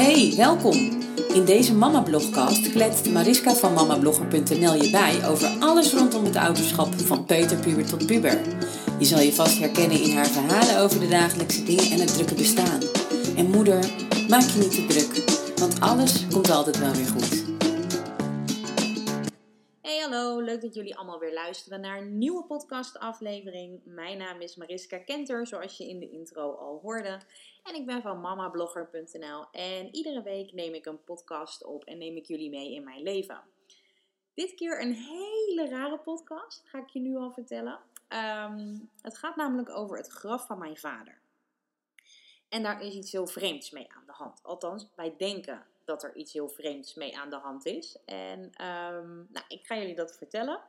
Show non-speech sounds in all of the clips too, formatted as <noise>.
Hey, welkom! In deze Mama Blogcast kletst Mariska van mamablogger.nl je bij over alles rondom het ouderschap van peuterpuber tot puber. Je zal je vast herkennen in haar verhalen over de dagelijkse dingen en het drukke bestaan. En moeder, maak je niet te druk, want alles komt altijd wel weer goed. Leuk dat jullie allemaal weer luisteren naar een nieuwe podcastaflevering. Mijn naam is Mariska Kenter, zoals je in de intro al hoorde. En ik ben van mamablogger.nl en iedere week neem ik een podcast op en neem ik jullie mee in mijn leven. Dit keer een hele rare podcast, ga ik je nu al vertellen. Ehm, het gaat namelijk over het graf van mijn vader. En daar is iets heel vreemds mee aan de hand. Althans, wij denken dat er iets heel vreemds mee aan de hand is. En ehm, nou, ik ga jullie dat vertellen.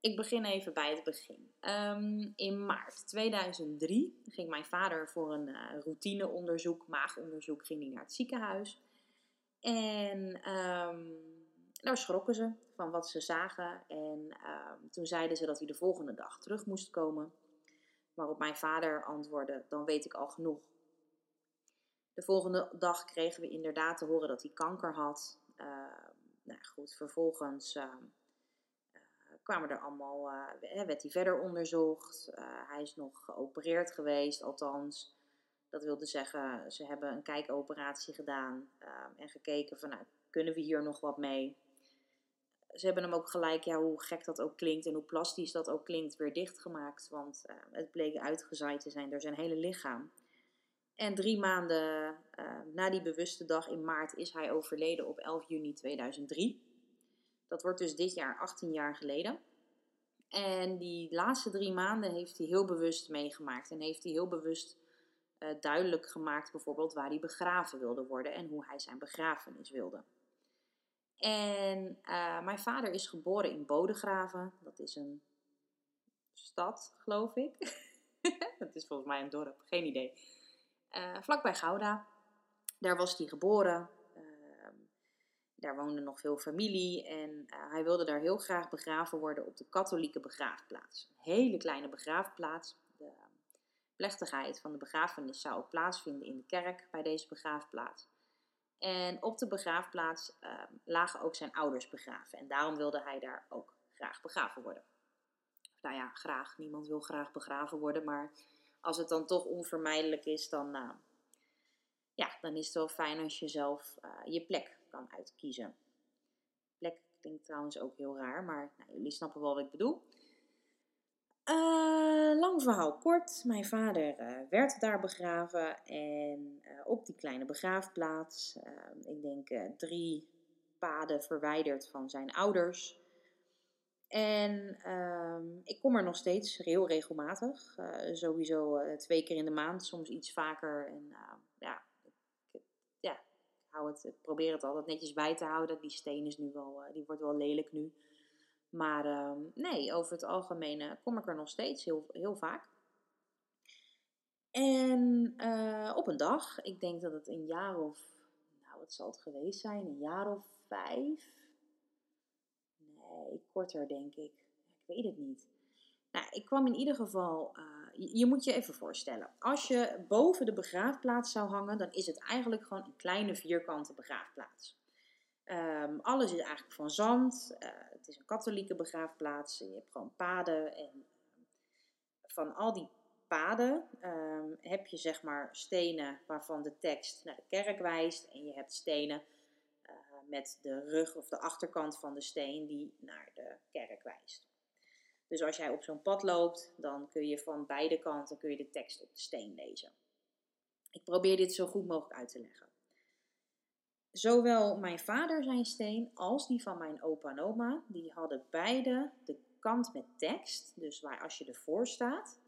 Ik begin even bij het begin. Ehm, in maart 2003 ging mijn vader voor een uh, routineonderzoek, maagonderzoek, ging hij naar het ziekenhuis. En um, daar schrokken ze van wat ze zagen. En toen zeiden ze dat hij de volgende dag terug moest komen. Waarop mijn vader antwoordde: Dan weet ik al genoeg. De volgende dag kregen we inderdaad te horen dat hij kanker had. Uh, nou goed, vervolgens uh, uh, kwamen er allemaal, werd hij verder onderzocht. hij is nog geopereerd geweest, althans. Dat wilde zeggen, ze hebben een kijkoperatie gedaan en gekeken van, nou, kunnen we hier nog wat mee? Ze hebben hem ook gelijk, ja, hoe gek dat ook klinkt en hoe plastisch dat ook klinkt, weer dichtgemaakt. Want het bleek uitgezaaid te zijn door zijn hele lichaam. En drie maanden uh, na die bewuste dag in maart is hij overleden op 11 juni 2003. Dat wordt dus dit jaar 18 jaar geleden. En die laatste drie maanden heeft hij heel bewust meegemaakt. En heeft hij heel bewust uh, duidelijk gemaakt, bijvoorbeeld, waar hij begraven wilde worden en hoe hij zijn begrafenis wilde. En uh, mijn vader is geboren in Bodegraven. Dat is een stad, geloof ik. <laughs> dat is volgens mij een dorp, geen idee. Uh, vlakbij Gouda. Daar was hij geboren. Uh, daar woonde nog veel familie. En uh, hij wilde daar heel graag begraven worden op de katholieke begraafplaats. Een hele kleine begraafplaats. De plechtigheid van de begrafenis zou plaatsvinden in de kerk bij deze begraafplaats. En op de begraafplaats ehm, lagen ook zijn ouders begraven. En daarom wilde hij daar ook graag begraven worden. Nou ja, graag. Niemand wil graag begraven worden, maar als het dan toch onvermijdelijk is, dan, uh, ja, dan is het wel fijn als je zelf uh, je plek kan uitkiezen. Plek klinkt trouwens ook heel raar, maar nou, jullie snappen wel wat ik bedoel. Uh, lang verhaal kort. Mijn vader werd daar begraven en op die kleine begraafplaats, ik denk drie paden verwijderd van zijn ouders, en um, ik kom er nog steeds heel regelmatig. Uh, sowieso uh, twee keer in de maand, soms iets vaker. En uh, ja, ik, ja hou het, probeer het altijd netjes bij te houden. Die steen is nu wel, die wordt wel lelijk nu. Maar ehm, nee, over het algemeen kom ik er nog steeds heel, heel vaak. En op een dag, ik denk dat het een jaar of, nou wat zal het geweest zijn, een jaar of vijf Nee, korter denk ik. Ik weet het niet. Nou, ik kwam in ieder geval. Uh, je, moet je even voorstellen. Als je boven de begraafplaats zou hangen, dan is het eigenlijk gewoon een kleine vierkante begraafplaats. Um, alles is eigenlijk van zand. Uh, het is een katholieke begraafplaats. Je hebt gewoon paden. En ehm, van al die paden um, heb je zeg maar stenen waarvan de tekst naar de kerk wijst. En je hebt stenen met de rug of de achterkant van de steen die naar de kerk wijst. Dus als jij op zo'n pad loopt, dan kun je van beide kanten kun je de tekst op de steen lezen. Ik probeer dit zo goed mogelijk uit te leggen. Zowel mijn vader zijn steen als die van mijn opa en oma, die hadden beide de kant met tekst, dus waar als je ervoor staat,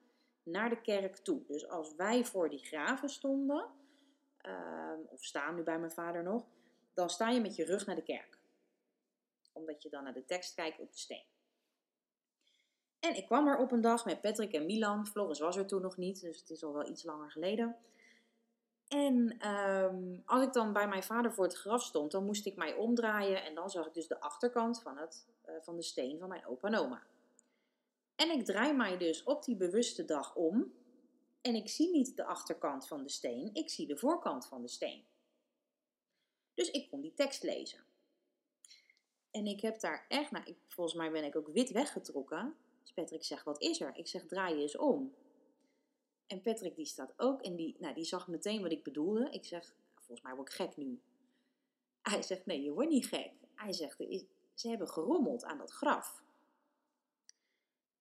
naar de kerk toe. Dus als wij voor die graven stonden, um, of staan nu bij mijn vader nog, dan sta je met je rug naar de kerk. Omdat je dan naar de tekst kijkt op de steen. En ik kwam er op een dag met Patrick en Milan. Floris was er toen nog niet, dus het is al wel iets langer geleden. En um, als ik dan bij mijn vader voor het graf stond, dan moest ik mij omdraaien en dan zag ik dus de achterkant van, het, uh, van de steen van mijn opa en oma. En ik draai mij dus op die bewuste dag om en ik zie niet de achterkant van de steen, ik zie de voorkant van de steen. Dus ik kon die tekst lezen. En ik heb daar echt, nou, ik, volgens mij ben ik ook wit weggetrokken. Dus Patrick zegt, wat is er? Ik zeg, draai je eens om. En Patrick die staat ook en die, nou, die zag meteen wat ik bedoelde. Ik zeg, volgens mij word ik gek nu. Hij zegt, nee, je wordt niet gek. Hij zegt, ze hebben gerommeld aan dat graf.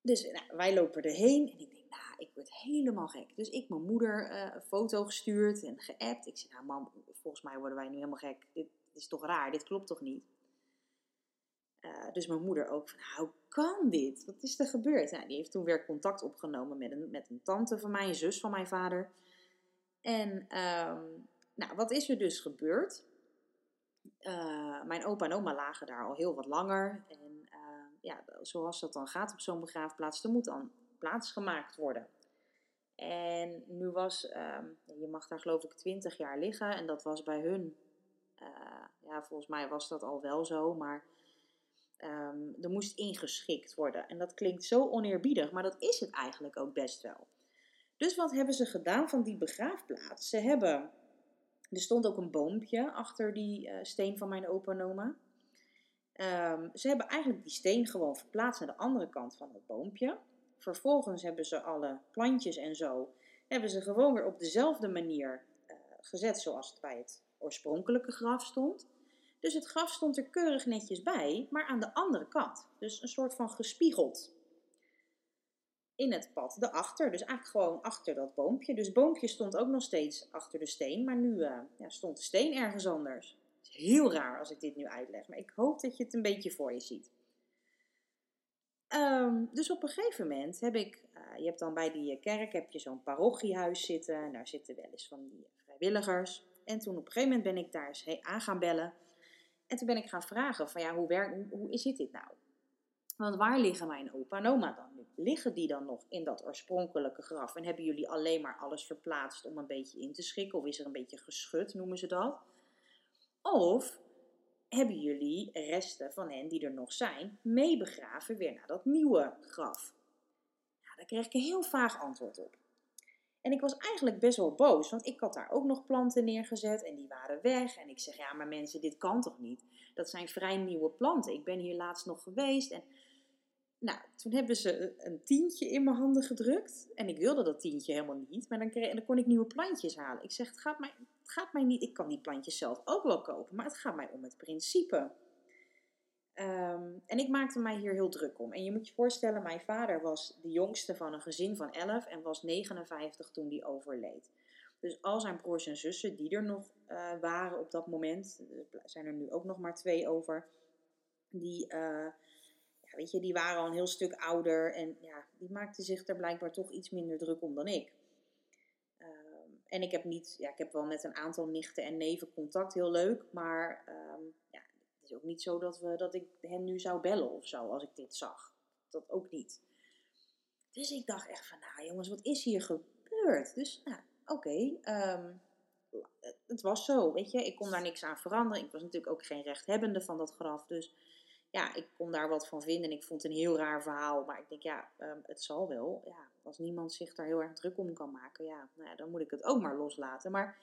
Dus nou, wij lopen erheen en ik denk, nou, ik word helemaal gek. Dus ik mijn moeder uh, een foto gestuurd en geappt. Ik zeg, nou mam, volgens mij worden wij nu helemaal gek. Dit, is toch raar, dit klopt toch niet? Uh, dus mijn moeder ook van, hoe kan dit? Wat is er gebeurd? Nou, die heeft toen weer contact opgenomen met een, met een tante van mij, een zus van mijn vader. En um, nou, wat is er dus gebeurd? Uh, mijn opa en oma lagen daar al heel wat langer. En ja, zoals dat dan gaat op zo'n begraafplaats, er moet dan plaats gemaakt worden. En nu was, uh, je mag daar geloof ik 20 jaar liggen. En dat was bij hun, uh, ja, volgens mij was dat al wel zo, maar um, er moest ingeschikt worden. En dat klinkt zo oneerbiedig, maar dat is het eigenlijk ook best wel. Dus wat hebben ze gedaan van die begraafplaats? Ze hebben er stond ook een boompje achter die uh, steen van mijn opa en oma. Um, ze hebben eigenlijk die steen gewoon verplaatst naar de andere kant van het boompje. Vervolgens hebben ze alle plantjes en zo, hebben ze gewoon weer op dezelfde manier uh, gezet zoals het bij het oorspronkelijke graf stond. Dus het graf stond er keurig netjes bij, maar aan de andere kant. Dus een soort van gespiegeld in het pad daarachter. Dus eigenlijk gewoon achter dat boompje. Dus het boompje stond ook nog steeds achter de steen, maar nu uh, ja, stond de steen ergens anders. Is heel raar als ik dit nu uitleg, maar ik hoop dat je het een beetje voor je ziet. Um, dus op een gegeven moment heb ik, uh, je hebt dan bij die kerk heb je zo'n parochiehuis zitten en daar zitten wel eens van die vrijwilligers. En toen op een gegeven moment ben ik daar eens aan gaan bellen. En toen ben ik gaan vragen van ja, hoe, werkt, hoe, zit dit nou? Want waar liggen mijn opa en oma dan nu? Liggen die dan nog in dat oorspronkelijke graf? En hebben jullie alleen maar alles verplaatst om een beetje in te schikken? Of is er een beetje geschud, noemen ze dat? Of hebben jullie resten van hen die er nog zijn, meebegraven weer naar dat nieuwe graf? Ja, daar kreeg ik een heel vaag antwoord op. En ik was eigenlijk best wel boos, want ik had daar ook nog planten neergezet en die waren weg. En ik zeg, ja, maar mensen, dit kan toch niet? Dat zijn vrij nieuwe planten. Ik ben hier laatst nog geweest en nou, toen hebben ze een tientje in mijn handen gedrukt. En ik wilde dat tientje helemaal niet. Maar dan, kreeg, dan kon ik nieuwe plantjes halen. Ik zeg, het gaat, mij, gaat mij niet... Ik kan die plantjes zelf ook wel kopen. Maar het gaat mij om het principe. Um, en ik maakte mij hier heel druk om. En je moet je voorstellen, mijn vader was de jongste van een gezin van 11 en was 59 toen die overleed. Dus al zijn broers en zussen die er nog uh, waren op dat moment, er zijn er nu ook nog maar twee over, die, uh, ja, weet je, die waren al een heel stuk ouder en ja, die maakten zich er blijkbaar toch iets minder druk om dan ik. En ik heb niet, ja, ik heb wel met een aantal nichten en neven contact, heel leuk, maar um, ja, het is ook niet zo dat, we, dat ik hen nu zou bellen of zo als ik dit zag. Dat ook niet. Dus ik dacht echt van, nou jongens, wat is hier gebeurd? Dus, nou, oké, um, het was zo, weet je. Ik kon daar niks aan veranderen. Ik was natuurlijk ook geen rechthebbende van dat graf, dus ja, ik kon daar wat van vinden en ik vond het een heel raar verhaal. Maar ik denk, ja, um, het zal wel. Ja, als niemand zich daar heel erg druk om kan maken, ja, nou ja, dan moet ik het ook maar loslaten. Maar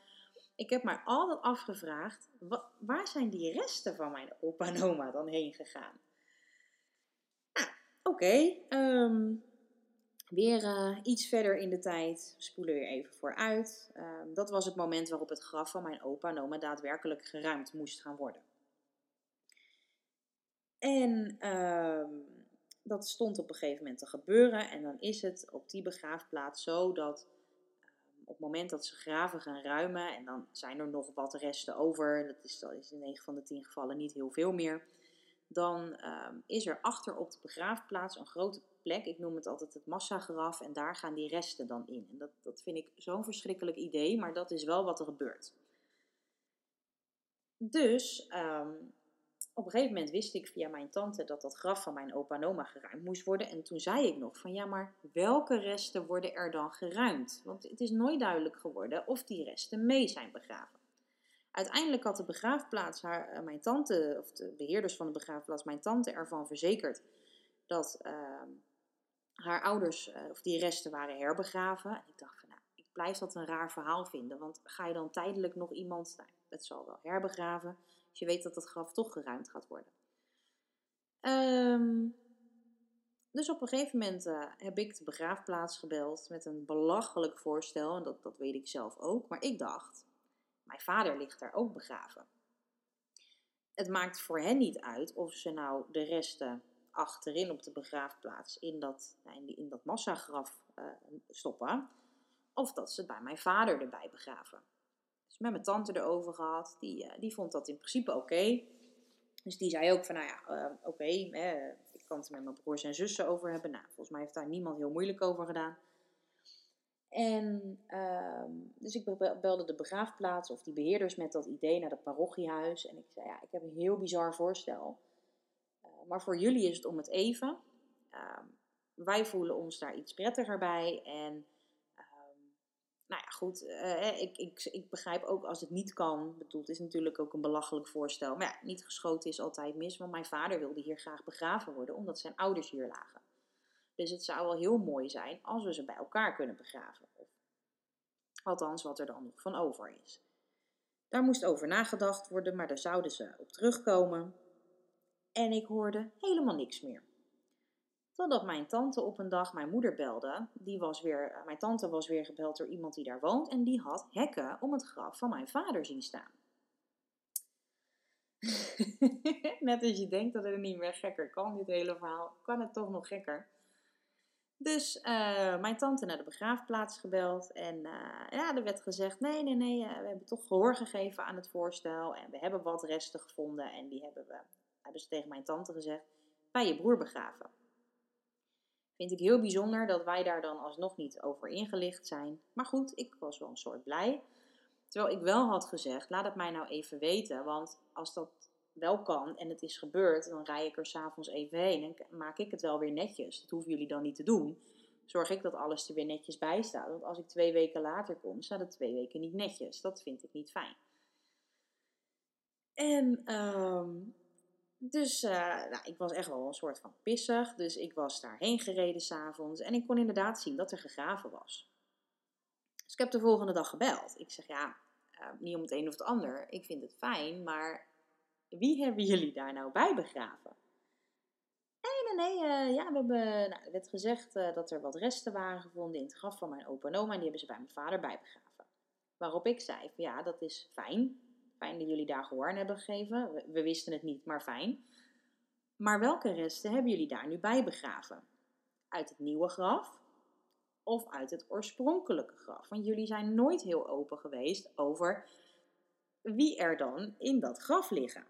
ik heb mij altijd afgevraagd, waar zijn die resten van mijn opa en oma dan heen gegaan? Oké. Um, weer uh, iets verder in de tijd, spoelen weer even vooruit. Um, dat was het moment waarop het graf van mijn opa en oma daadwerkelijk geruimd moest gaan worden. En um, dat stond op een gegeven moment te gebeuren. En dan is het op die begraafplaats zo dat um, op het moment dat ze graven gaan ruimen, en dan zijn er nog wat resten over, dat is, dat is in 9 van de 10 gevallen niet heel veel meer, dan um, is er achter op de begraafplaats een grote plek. Ik noem het altijd het massagraf. En daar gaan die resten dan in. En dat, dat vind ik zo'n verschrikkelijk idee, maar dat is wel wat er gebeurt. Dus op een gegeven moment wist ik via mijn tante dat dat graf van mijn opa en geruimd moest worden. En toen zei ik nog van ja, maar welke resten worden er dan geruimd? Want het is nooit duidelijk geworden of die resten mee zijn begraven. Uiteindelijk had de begraafplaats haar, uh, mijn tante, of de beheerders van de begraafplaats, mijn tante ervan verzekerd dat uh, haar ouders, uh, of die resten waren herbegraven. En ik dacht van nou, ik blijf dat een raar verhaal vinden. Want ga je dan tijdelijk nog iemand, nou, het zal wel herbegraven. Je weet dat het graf toch geruimd gaat worden. Ehm, dus op een gegeven moment eh, heb ik de begraafplaats gebeld met een belachelijk voorstel. En dat, dat weet ik zelf ook. Maar ik dacht, mijn vader ligt daar ook begraven. Het maakt voor hen niet uit of ze nou de resten achterin op de begraafplaats in dat, die, in dat massagraf uh, stoppen. Of dat ze het bij mijn vader erbij begraven. Dus met mijn tante erover gehad. Die, uh, die vond dat in principe oké. Dus die zei ook van, nou ja, uh, oké, ik kan het met mijn broers en zussen over hebben. Nou, volgens mij heeft daar niemand heel moeilijk over gedaan. En uh, dus ik belde de begraafplaats of die beheerders met dat idee naar het parochiehuis. En ik zei, ja, ik heb een heel bizar voorstel. Uh, maar voor jullie is het om het even. Uh, wij voelen ons daar iets prettiger bij. En ehm, nou ja, goed, uh, ik, ik, ik begrijp ook als het niet kan. Bedoel, het is natuurlijk ook een belachelijk voorstel. Maar ja, niet geschoten is altijd mis. Want mijn vader wilde hier graag begraven worden, omdat zijn ouders hier lagen. Dus het zou wel heel mooi zijn als we ze bij elkaar kunnen begraven. Of, althans, wat er dan nog van over is. Daar moest over nagedacht worden, maar daar zouden ze op terugkomen. En ik hoorde helemaal niks meer. Totdat mijn tante op een dag mijn moeder belde. Die was weer, mijn tante was weer gebeld door iemand die daar woont. En die had hekken om het graf van mijn vader zien staan. <laughs> Net als je denkt dat het niet meer gekker kan, dit hele verhaal, kan het toch nog gekker. Dus uh, mijn tante naar de begraafplaats gebeld. En uh, ja, er werd gezegd: nee, nee, nee, we hebben toch gehoor gegeven aan het voorstel. En we hebben wat resten gevonden. En die hebben, we, hebben ze tegen mijn tante gezegd: bij je broer begraven. Vind ik heel bijzonder dat wij daar dan alsnog niet over ingelicht zijn. Maar goed, ik was wel een soort blij. Terwijl ik wel had gezegd: laat het mij nou even weten. Want als dat wel kan en het is gebeurd, dan rij ik er s'avonds even heen en maak ik het wel weer netjes. Dat hoeven jullie dan niet te doen. Zorg ik dat alles er weer netjes bij staat. Want als ik twee weken later kom, staat het twee weken niet netjes. Dat vind ik niet fijn. En um, dus uh, nou, ik was echt wel een soort van pissig. Dus ik was daarheen gereden s'avonds. En ik kon inderdaad zien dat er gegraven was. Dus ik heb de volgende dag gebeld. Ik zeg ja, uh, niet om het een of het ander. Ik vind het fijn, maar wie hebben jullie daar nou bij begraven? Nee, nee, nee. Uh, ja, we hebben, nou, er werd gezegd dat er wat resten waren gevonden in het graf van mijn opa en oma. En die hebben ze bij mijn vader bijbegraven. Waarop ik zei, ja, dat is fijn. Fijn dat jullie daar gehoor aan hebben gegeven. We, we, wisten het niet, maar fijn. Maar welke resten hebben jullie daar nu bij begraven? Uit het nieuwe graf? Of uit het oorspronkelijke graf? Want jullie zijn nooit heel open geweest over wie er dan in dat graf liggen.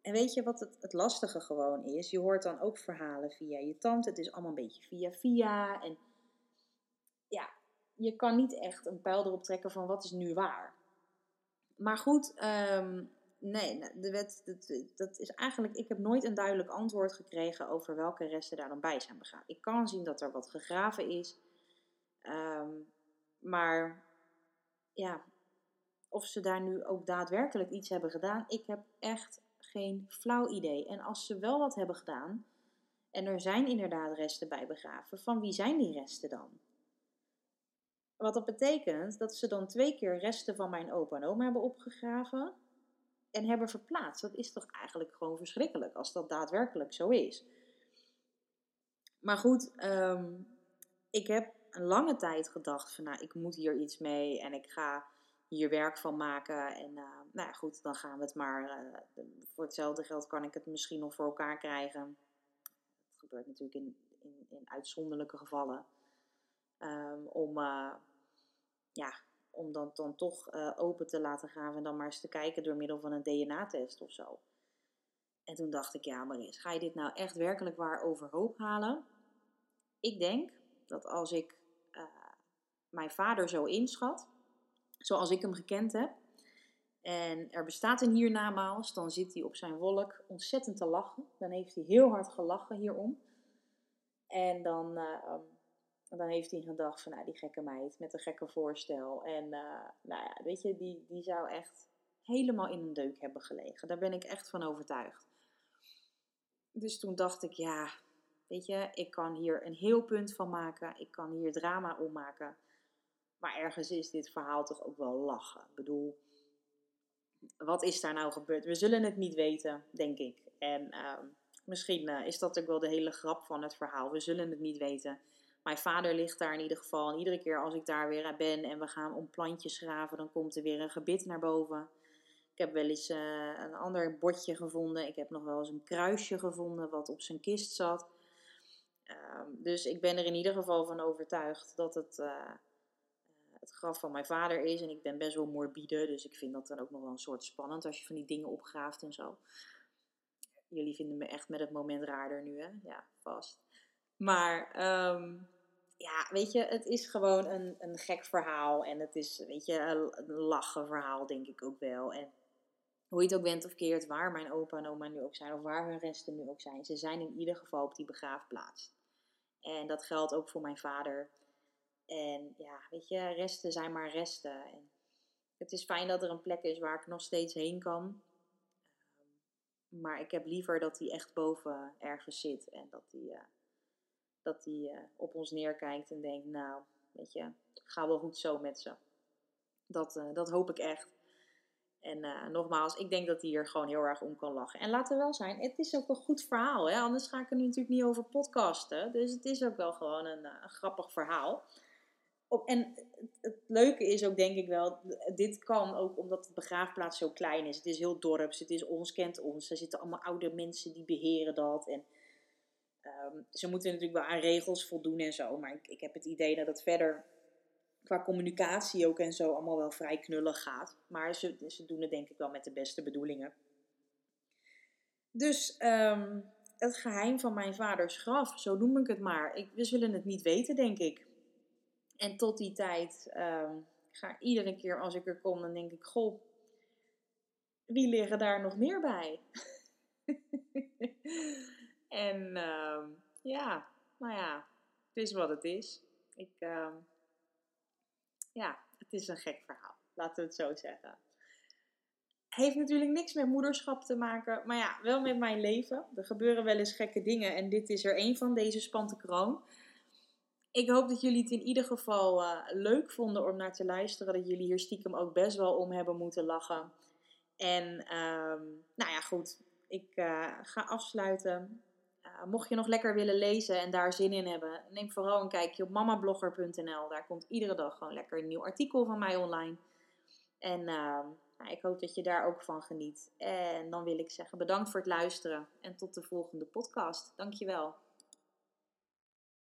En weet je wat het, het, lastige gewoon is? Je hoort dan ook verhalen via je tante. Het is allemaal een beetje via via. En ja, je kan niet echt een pijl erop trekken van wat is nu waar. Maar goed, um, nee, de wet, dat, dat, is eigenlijk. Ik heb nooit een duidelijk antwoord gekregen over welke resten daar dan bij zijn begraven. Ik kan zien dat er wat gegraven is. Um, maar ja, of ze daar nu ook daadwerkelijk iets hebben gedaan, ik heb echt geen flauw idee. En als ze wel wat hebben gedaan, en er zijn inderdaad resten bij begraven, van wie zijn die resten dan? Wat dat betekent dat ze dan twee keer resten van mijn opa en oma hebben opgegraven en hebben verplaatst. Dat is toch eigenlijk gewoon verschrikkelijk als dat daadwerkelijk zo is. Maar goed, um, ik heb een lange tijd gedacht van nou, ik moet hier iets mee en ik ga hier werk van maken. En uh, nou ja, goed, dan gaan we het maar. Uh, voor hetzelfde geld kan ik het misschien nog voor elkaar krijgen. Dat gebeurt natuurlijk in, in, in uitzonderlijke gevallen. Um, om, uh, ja, om dan, dan toch open te laten gaan en dan maar eens te kijken door middel van een DNA-test of zo. En toen dacht ik, ja, Maris, ga je dit nou echt werkelijk waar overhoop halen? Ik denk dat als ik mijn vader zo inschat, zoals ik hem gekend heb. En er bestaat een hiernamaals, dan zit hij op zijn wolk ontzettend te lachen. Dan heeft hij heel hard gelachen hierom. En dan, uh, dan heeft hij gedacht van, nou, die gekke meid met een gekke voorstel. En uh, nou ja, weet je, die, die zou echt helemaal in een deuk hebben gelegen. Daar ben ik echt van overtuigd. Dus toen dacht ik, ja, weet je, ik kan hier een heel punt van maken. Ik kan hier drama om maken. Maar ergens is dit verhaal toch ook wel lachen. Ik bedoel, wat is daar nou gebeurd? We zullen het niet weten, denk ik. En ehm, misschien eh, is dat ook wel de hele grap van het verhaal. We zullen het niet weten. Mijn vader ligt daar in ieder geval. En iedere keer als ik daar weer ben en we gaan om plantjes graven, dan komt er weer een gebit naar boven. Ik heb wel eens eh, een ander bordje gevonden. Ik heb nog wel eens een kruisje gevonden wat op zijn kist zat. Ehm, dus ik ben er in ieder geval van overtuigd dat het uh, het graf van mijn vader is. En ik ben best wel morbide, dus ik vind dat dan ook nog wel een soort spannend als je van die dingen opgraaft en zo. Jullie vinden me echt met het moment raarder nu, hè? Ja, vast. Maar um, ja, weet je, het is gewoon een, een gek verhaal. En het is, weet je, een, lachen verhaal, denk ik ook wel. En hoe je het ook bent of keert, waar mijn opa en oma nu ook zijn, of waar hun resten nu ook zijn, ze zijn in ieder geval op die begraafplaats. En dat geldt ook voor mijn vader. En ja, weet je, resten zijn maar resten. En het is fijn dat er een plek is waar ik nog steeds heen kan. Maar ik heb liever dat hij echt boven ergens zit en dat hij. Uh, dat hij uh, op ons neerkijkt en denkt, nou, weet je, ga wel goed zo met ze. Dat, uh, dat hoop ik echt. En uh, nogmaals, ik denk dat hij hier gewoon heel erg om kan lachen. En laten we wel zijn, het is ook een goed verhaal. Hè? Anders ga ik er nu natuurlijk niet over podcasten. Dus het is ook wel gewoon een, een grappig verhaal. Op, en het, het, leuke is ook, denk ik wel, dit kan ook omdat de begraafplaats zo klein is. Het is heel dorps, het is ons, kent ons. Er zitten allemaal oude mensen die beheren dat. En Um, ze moeten natuurlijk wel aan regels voldoen en zo. Maar ik, ik heb het idee dat het verder qua communicatie ook en zo allemaal wel vrij knullig gaat. Maar ze, ze doen het denk ik wel met de beste bedoelingen. Dus um, het geheim van mijn vaders graf, zo noem ik het maar. Ik, we zullen het niet weten, denk ik. En tot die tijd um, ga iedere keer als ik er kom, dan denk ik: Goh, wie liggen daar nog meer bij? <laughs> En uh, ja, nou ja, het is wat het is. Ik, uh, ja, het is een gek verhaal. Laten we het zo zeggen. Heeft natuurlijk niks met moederschap te maken, maar ja, wel met mijn leven. Er gebeuren wel eens gekke dingen en dit is er één van, deze spante kroon. Ik hoop dat jullie het in ieder geval uh, leuk vonden om naar te luisteren. Dat jullie hier stiekem ook best wel om hebben moeten lachen. En um, nou ja, goed. Ik uh, ga afsluiten mocht je nog lekker willen lezen en daar zin in hebben, neem vooral een kijkje op mamablogger.nl. Daar komt iedere dag gewoon lekker een nieuw artikel van mij online. En uh, nou, ik hoop dat je daar ook van geniet. En dan wil ik zeggen bedankt voor het luisteren en tot de volgende podcast. Dankjewel.